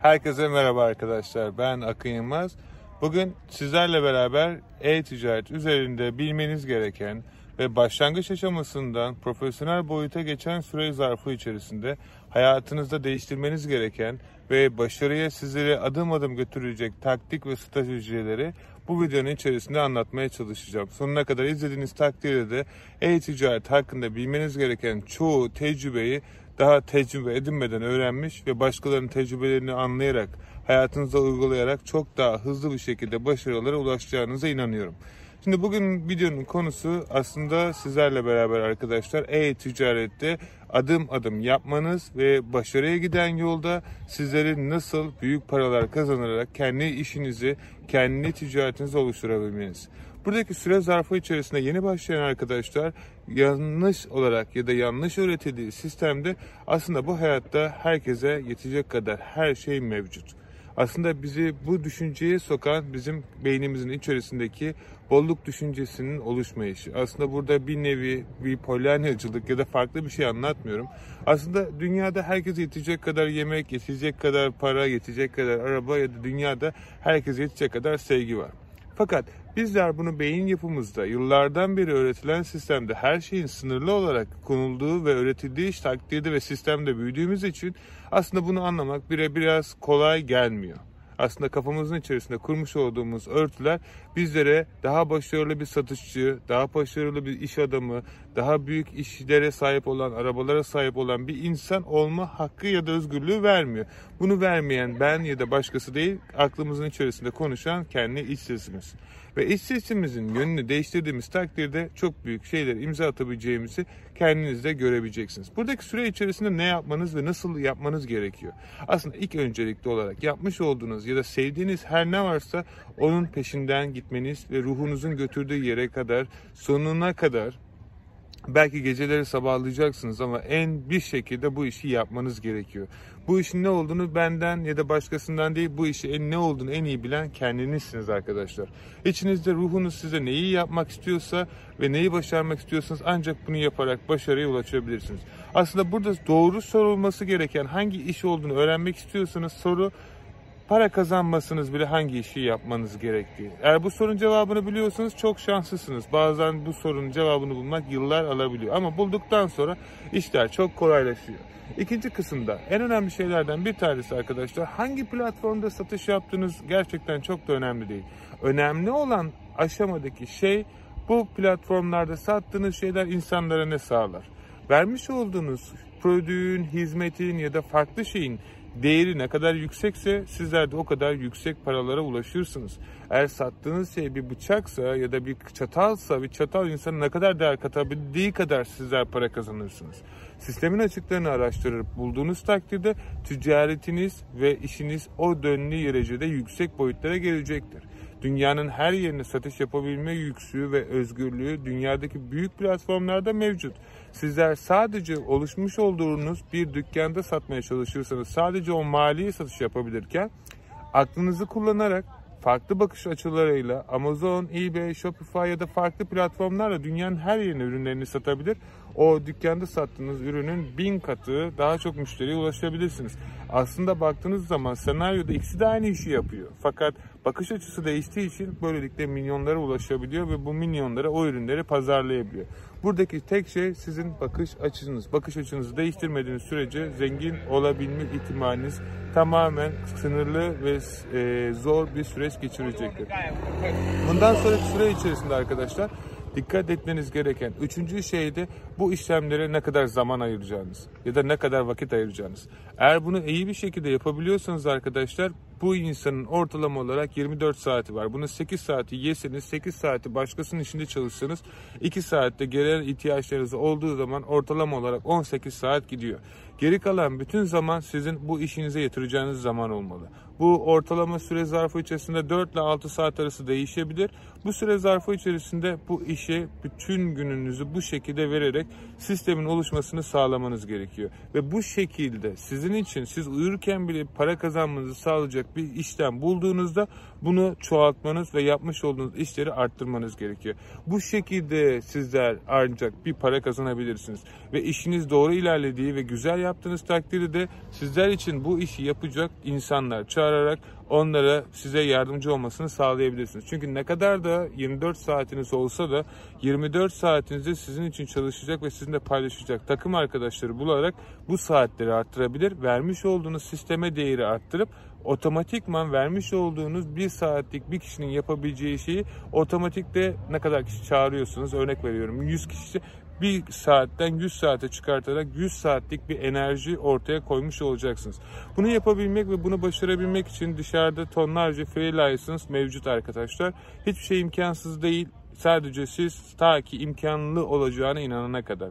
Herkese merhaba arkadaşlar. Ben Akın Yılmaz. Bugün sizlerle beraber e-ticaret üzerinde bilmeniz gereken ve başlangıç aşamasından profesyonel boyuta geçen süre zarfı içerisinde hayatınızda değiştirmeniz gereken ve başarıya sizleri adım adım götürecek taktik ve stratejileri bu videonun içerisinde anlatmaya çalışacağım. Sonuna kadar izlediğiniz takdirde de e-ticaret hakkında bilmeniz gereken çoğu tecrübeyi daha tecrübe edinmeden öğrenmiş ve başkalarının tecrübelerini anlayarak, hayatınızda uygulayarak çok daha hızlı bir şekilde başarılara ulaşacağınıza inanıyorum. Şimdi bugün videonun konusu aslında sizlerle beraber arkadaşlar e-ticarette adım adım yapmanız ve başarıya giden yolda sizleri nasıl büyük paralar kazanarak kendi işinizi, kendi ticaretinizi oluşturabilmeniz. Buradaki süre zarfı içerisinde yeni başlayan arkadaşlar yanlış olarak ya da yanlış öğretildiği sistemde aslında bu hayatta herkese yetecek kadar her şey mevcut. Aslında bizi bu düşünceye sokan bizim beynimizin içerisindeki bolluk düşüncesinin oluşmayışı. Aslında burada bir nevi bir polyanacılık ya da farklı bir şey anlatmıyorum. Aslında dünyada herkese yetecek kadar yemek, yetecek kadar para, yetecek kadar araba ya da dünyada herkese yetecek kadar sevgi var. Fakat bizler bunu beyin yapımızda yıllardan beri öğretilen sistemde her şeyin sınırlı olarak konulduğu ve öğretildiği takdirde ve sistemde büyüdüğümüz için aslında bunu anlamak bire biraz kolay gelmiyor. Aslında kafamızın içerisinde kurmuş olduğumuz örtüler bizlere daha başarılı bir satışçı, daha başarılı bir iş adamı, daha büyük işlere sahip olan, arabalara sahip olan bir insan olma hakkı ya da özgürlüğü vermiyor. Bunu vermeyen ben ya da başkası değil, aklımızın içerisinde konuşan kendi iç sesimiz. Ve iç sesimizin yönünü değiştirdiğimiz takdirde çok büyük şeyler imza atabileceğimizi kendiniz de görebileceksiniz. Buradaki süre içerisinde ne yapmanız ve nasıl yapmanız gerekiyor? Aslında ilk öncelikli olarak yapmış olduğunuz ya da sevdiğiniz her ne varsa onun peşinden gitmeniz ve ruhunuzun götürdüğü yere kadar sonuna kadar Belki geceleri sabahlayacaksınız ama en bir şekilde bu işi yapmanız gerekiyor. Bu işin ne olduğunu benden ya da başkasından değil bu işi en ne olduğunu en iyi bilen kendinizsiniz arkadaşlar. İçinizde ruhunuz size neyi yapmak istiyorsa ve neyi başarmak istiyorsanız ancak bunu yaparak başarıya ulaşabilirsiniz. Aslında burada doğru sorulması gereken hangi iş olduğunu öğrenmek istiyorsanız soru para kazanmasınız bile hangi işi yapmanız gerektiği. Eğer bu sorunun cevabını biliyorsanız çok şanslısınız. Bazen bu sorunun cevabını bulmak yıllar alabiliyor. Ama bulduktan sonra işler çok kolaylaşıyor. İkinci kısımda en önemli şeylerden bir tanesi arkadaşlar hangi platformda satış yaptığınız gerçekten çok da önemli değil. Önemli olan aşamadaki şey bu platformlarda sattığınız şeyler insanlara ne sağlar? Vermiş olduğunuz prodüğün, hizmetin ya da farklı şeyin değeri ne kadar yüksekse sizler de o kadar yüksek paralara ulaşırsınız. Eğer sattığınız şey bir bıçaksa ya da bir çatalsa bir çatal insanın ne kadar değer katabildiği kadar sizler para kazanırsınız. Sistemin açıklarını araştırıp bulduğunuz takdirde ticaretiniz ve işiniz o dönlü derecede yüksek boyutlara gelecektir. Dünyanın her yerine satış yapabilme yüksü ve özgürlüğü dünyadaki büyük platformlarda mevcut. Sizler sadece oluşmuş olduğunuz bir dükkanda satmaya çalışırsanız sadece o mali satış yapabilirken aklınızı kullanarak farklı bakış açılarıyla Amazon, eBay, Shopify ya da farklı platformlarla dünyanın her yerine ürünlerini satabilir. O dükkanda sattığınız ürünün bin katı daha çok müşteriye ulaşabilirsiniz. Aslında baktığınız zaman senaryoda ikisi de aynı işi yapıyor. Fakat bakış açısı değiştiği için böylelikle milyonlara ulaşabiliyor ve bu milyonlara o ürünleri pazarlayabiliyor. Buradaki tek şey sizin bakış açınız. Bakış açınızı değiştirmediğiniz sürece zengin olabilme ihtimaliniz tamamen sınırlı ve e, zor bir süreç geçirecektir. Bundan sonraki süre içerisinde arkadaşlar dikkat etmeniz gereken üçüncü şey de bu işlemlere ne kadar zaman ayıracağınız ya da ne kadar vakit ayıracağınız. Eğer bunu iyi bir şekilde yapabiliyorsanız arkadaşlar bu insanın ortalama olarak 24 saati var. Bunu 8 saati yeseniz 8 saati başkasının işinde çalışsanız 2 saatte gelen ihtiyaçlarınız olduğu zaman ortalama olarak 18 saat gidiyor. Geri kalan bütün zaman sizin bu işinize yatıracağınız zaman olmalı. Bu ortalama süre zarfı içerisinde 4 ile 6 saat arası değişebilir. Bu süre zarfı içerisinde bu işe bütün gününüzü bu şekilde vererek sistemin oluşmasını sağlamanız gerekiyor. Ve bu şekilde sizin için siz uyurken bile para kazanmanızı sağlayacak bir işlem bulduğunuzda bunu çoğaltmanız ve yapmış olduğunuz işleri arttırmanız gerekiyor. Bu şekilde sizler ancak bir para kazanabilirsiniz. Ve işiniz doğru ilerlediği ve güzel yaptığınız takdirde sizler için bu işi yapacak insanlar çağırarak onlara size yardımcı olmasını sağlayabilirsiniz. Çünkü ne kadar da 24 saatiniz olsa da 24 saatinizde sizin için çalışacak ve sizinle paylaşacak takım arkadaşları bularak bu saatleri arttırabilir. Vermiş olduğunuz sisteme değeri arttırıp otomatikman vermiş olduğunuz bir saatlik bir kişinin yapabileceği şeyi otomatikte ne kadar kişi çağırıyorsunuz örnek veriyorum 100 kişi bir saatten 100 saate çıkartarak 100 saatlik bir enerji ortaya koymuş olacaksınız. Bunu yapabilmek ve bunu başarabilmek için dışarıda tonlarca free license mevcut arkadaşlar. Hiçbir şey imkansız değil. Sadece siz ta ki imkanlı olacağına inanana kadar.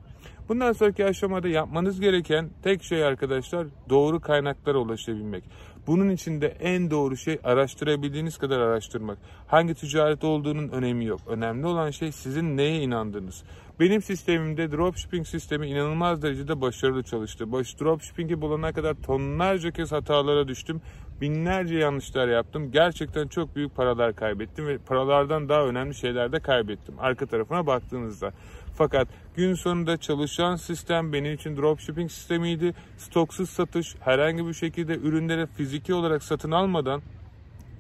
Bundan sonraki aşamada yapmanız gereken tek şey arkadaşlar doğru kaynaklara ulaşabilmek. Bunun için de en doğru şey araştırabildiğiniz kadar araştırmak. Hangi ticaret olduğunun önemi yok. Önemli olan şey sizin neye inandığınız. Benim sistemimde dropshipping sistemi inanılmaz derecede başarılı çalıştı. Baş dropshipping'i bulana kadar tonlarca kez hatalara düştüm. Binlerce yanlışlar yaptım. Gerçekten çok büyük paralar kaybettim ve paralardan daha önemli şeyler de kaybettim. Arka tarafına baktığınızda. Fakat gün sonunda çalışan sistem benim için dropshipping sistemiydi. Stoksuz satış, herhangi bir şekilde ürünleri fiziki olarak satın almadan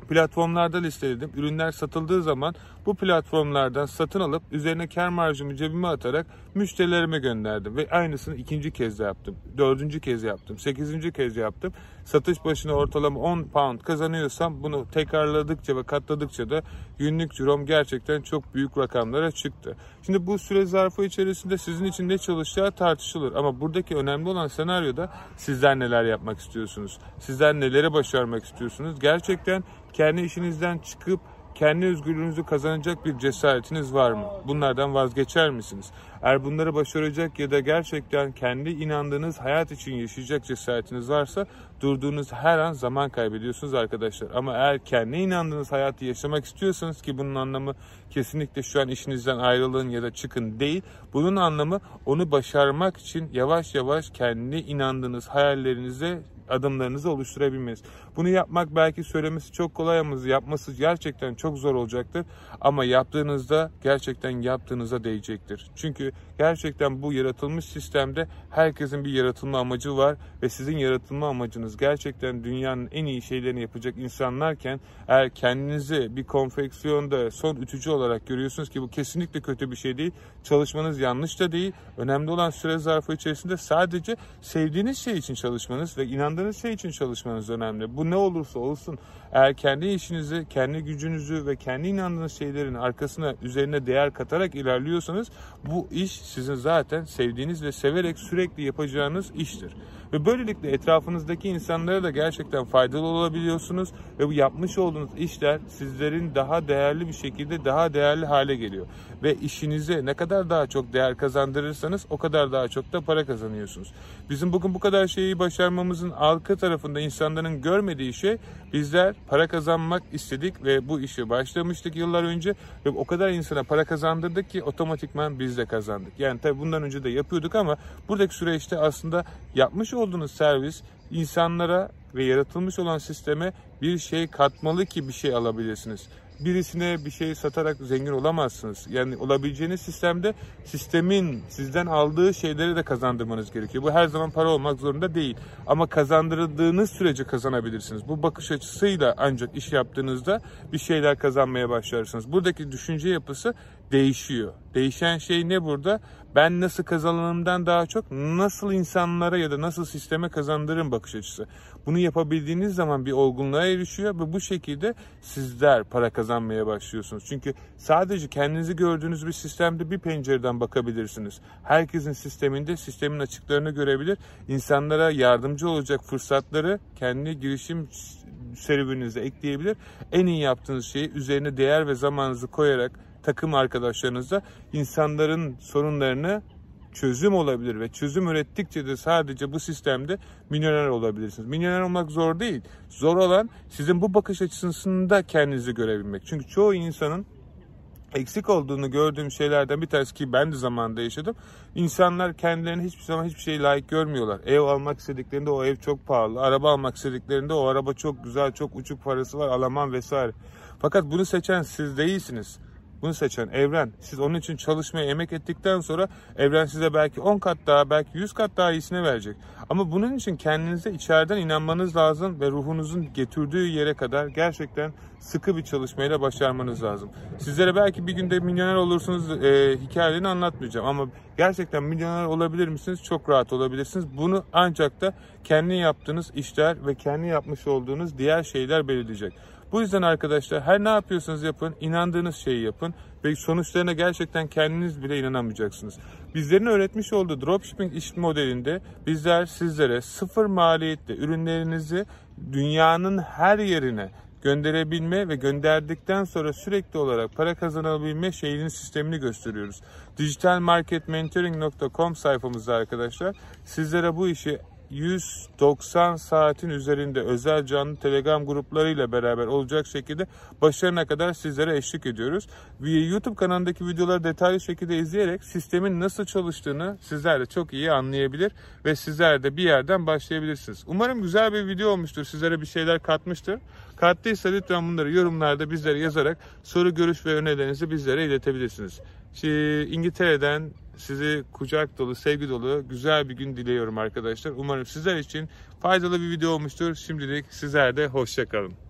platformlarda listeledim. Ürünler satıldığı zaman bu platformlardan satın alıp üzerine kar marjımı cebime atarak müşterilerime gönderdim. Ve aynısını ikinci kez de yaptım. Dördüncü kez yaptım. Sekizinci kez yaptım. Satış başına ortalama 10 pound kazanıyorsam bunu tekrarladıkça ve katladıkça da günlük cirom gerçekten çok büyük rakamlara çıktı. Şimdi bu süre zarfı içerisinde sizin için ne çalışacağı tartışılır. Ama buradaki önemli olan senaryoda sizler neler yapmak istiyorsunuz? Sizler neleri başarmak istiyorsunuz? Gerçekten kendi işinizden çıkıp kendi özgürlüğünüzü kazanacak bir cesaretiniz var mı? Bunlardan vazgeçer misiniz? Eğer bunları başaracak ya da gerçekten kendi inandığınız hayat için yaşayacak cesaretiniz varsa durduğunuz her an zaman kaybediyorsunuz arkadaşlar. Ama eğer kendi inandığınız hayatı yaşamak istiyorsanız ki bunun anlamı kesinlikle şu an işinizden ayrılın ya da çıkın değil. Bunun anlamı onu başarmak için yavaş yavaş kendi inandığınız hayallerinize adımlarınızı oluşturabilmeniz. Bunu yapmak belki söylemesi çok kolay ama yapması gerçekten çok zor olacaktır. Ama yaptığınızda gerçekten yaptığınıza değecektir. Çünkü gerçekten bu yaratılmış sistemde herkesin bir yaratılma amacı var ve sizin yaratılma amacınız gerçekten dünyanın en iyi şeylerini yapacak insanlarken eğer kendinizi bir konfeksiyonda son ütücü olarak görüyorsunuz ki bu kesinlikle kötü bir şey değil. Çalışmanız yanlış da değil. Önemli olan süre zarfı içerisinde sadece sevdiğiniz şey için çalışmanız ve inandığınız şey için çalışmanız önemli. Bu ne olursa olsun eğer kendi işinizi, kendi gücünüzü ve kendi inandığınız şeylerin arkasına, üzerine değer katarak ilerliyorsanız bu iş sizin zaten sevdiğiniz ve severek sürekli yapacağınız iştir. Ve böylelikle etrafınızdaki insanlara da gerçekten faydalı olabiliyorsunuz ve bu yapmış olduğunuz işler sizlerin daha değerli bir şekilde daha değerli hale geliyor. Ve işinize ne kadar daha çok değer kazandırırsanız o kadar daha çok da para kazanıyorsunuz. Bizim bugün bu kadar şeyi başarmamızın arka tarafında insanların görmediği şey bizler para kazanmak istedik ve bu işi başlamıştık yıllar önce ve o kadar insana para kazandırdık ki otomatikman biz de kazandık. Yani tabii bundan önce de yapıyorduk ama buradaki süreçte aslında yapmış olduğunuz servis insanlara ve yaratılmış olan sisteme bir şey katmalı ki bir şey alabilirsiniz birisine bir şey satarak zengin olamazsınız. Yani olabileceğiniz sistemde sistemin sizden aldığı şeyleri de kazandırmanız gerekiyor. Bu her zaman para olmak zorunda değil. Ama kazandırdığınız sürece kazanabilirsiniz. Bu bakış açısıyla ancak iş yaptığınızda bir şeyler kazanmaya başlarsınız. Buradaki düşünce yapısı değişiyor. Değişen şey ne burada? Ben nasıl kazanımdan daha çok nasıl insanlara ya da nasıl sisteme kazandırırım bakış açısı. Bunu yapabildiğiniz zaman bir olgunluğa erişiyor ve bu şekilde sizler para kazanmaya başlıyorsunuz. Çünkü sadece kendinizi gördüğünüz bir sistemde bir pencereden bakabilirsiniz. Herkesin sisteminde sistemin açıklarını görebilir. İnsanlara yardımcı olacak fırsatları kendi girişim serüveninize ekleyebilir. En iyi yaptığınız şeyi üzerine değer ve zamanınızı koyarak takım arkadaşlarınızla insanların sorunlarını çözüm olabilir ve çözüm ürettikçe de sadece bu sistemde milyoner olabilirsiniz. Milyoner olmak zor değil. Zor olan sizin bu bakış açısında kendinizi görebilmek. Çünkü çoğu insanın eksik olduğunu gördüğüm şeylerden bir tanesi ki ben de zamanında yaşadım. İnsanlar kendilerini hiçbir zaman hiçbir şey layık görmüyorlar. Ev almak istediklerinde o ev çok pahalı. Araba almak istediklerinde o araba çok güzel, çok uçuk parası var, alamam vesaire. Fakat bunu seçen siz değilsiniz. Bunu seçen evren. Siz onun için çalışmaya emek ettikten sonra evren size belki 10 kat daha, belki 100 kat daha iyisini verecek. Ama bunun için kendinize içeriden inanmanız lazım ve ruhunuzun getirdiği yere kadar gerçekten sıkı bir çalışmayla başarmanız lazım. Sizlere belki bir günde milyoner olursunuz e, hikayelerini anlatmayacağım ama gerçekten milyoner olabilir misiniz? Çok rahat olabilirsiniz. Bunu ancak da kendi yaptığınız işler ve kendi yapmış olduğunuz diğer şeyler belirleyecek. Bu yüzden arkadaşlar her ne yapıyorsanız yapın, inandığınız şeyi yapın ve sonuçlarına gerçekten kendiniz bile inanamayacaksınız. Bizlerin öğretmiş olduğu dropshipping iş modelinde bizler sizlere sıfır maliyetle ürünlerinizi dünyanın her yerine gönderebilme ve gönderdikten sonra sürekli olarak para kazanabilme şeyinin sistemini gösteriyoruz. digitalmarketmentoring.com sayfamızda arkadaşlar sizlere bu işi 190 saatin üzerinde özel canlı telegram gruplarıyla beraber olacak şekilde başarına kadar sizlere eşlik ediyoruz. YouTube kanalındaki videoları detaylı şekilde izleyerek sistemin nasıl çalıştığını sizler de çok iyi anlayabilir ve sizler de bir yerden başlayabilirsiniz. Umarım güzel bir video olmuştur. Sizlere bir şeyler katmıştır. Kattıysa lütfen bunları yorumlarda bizlere yazarak soru, görüş ve önerilerinizi bizlere iletebilirsiniz. Şimdi İngiltere'den sizi kucak dolu, sevgi dolu güzel bir gün diliyorum arkadaşlar. Umarım sizler için faydalı bir video olmuştur. Şimdilik sizler de hoşçakalın.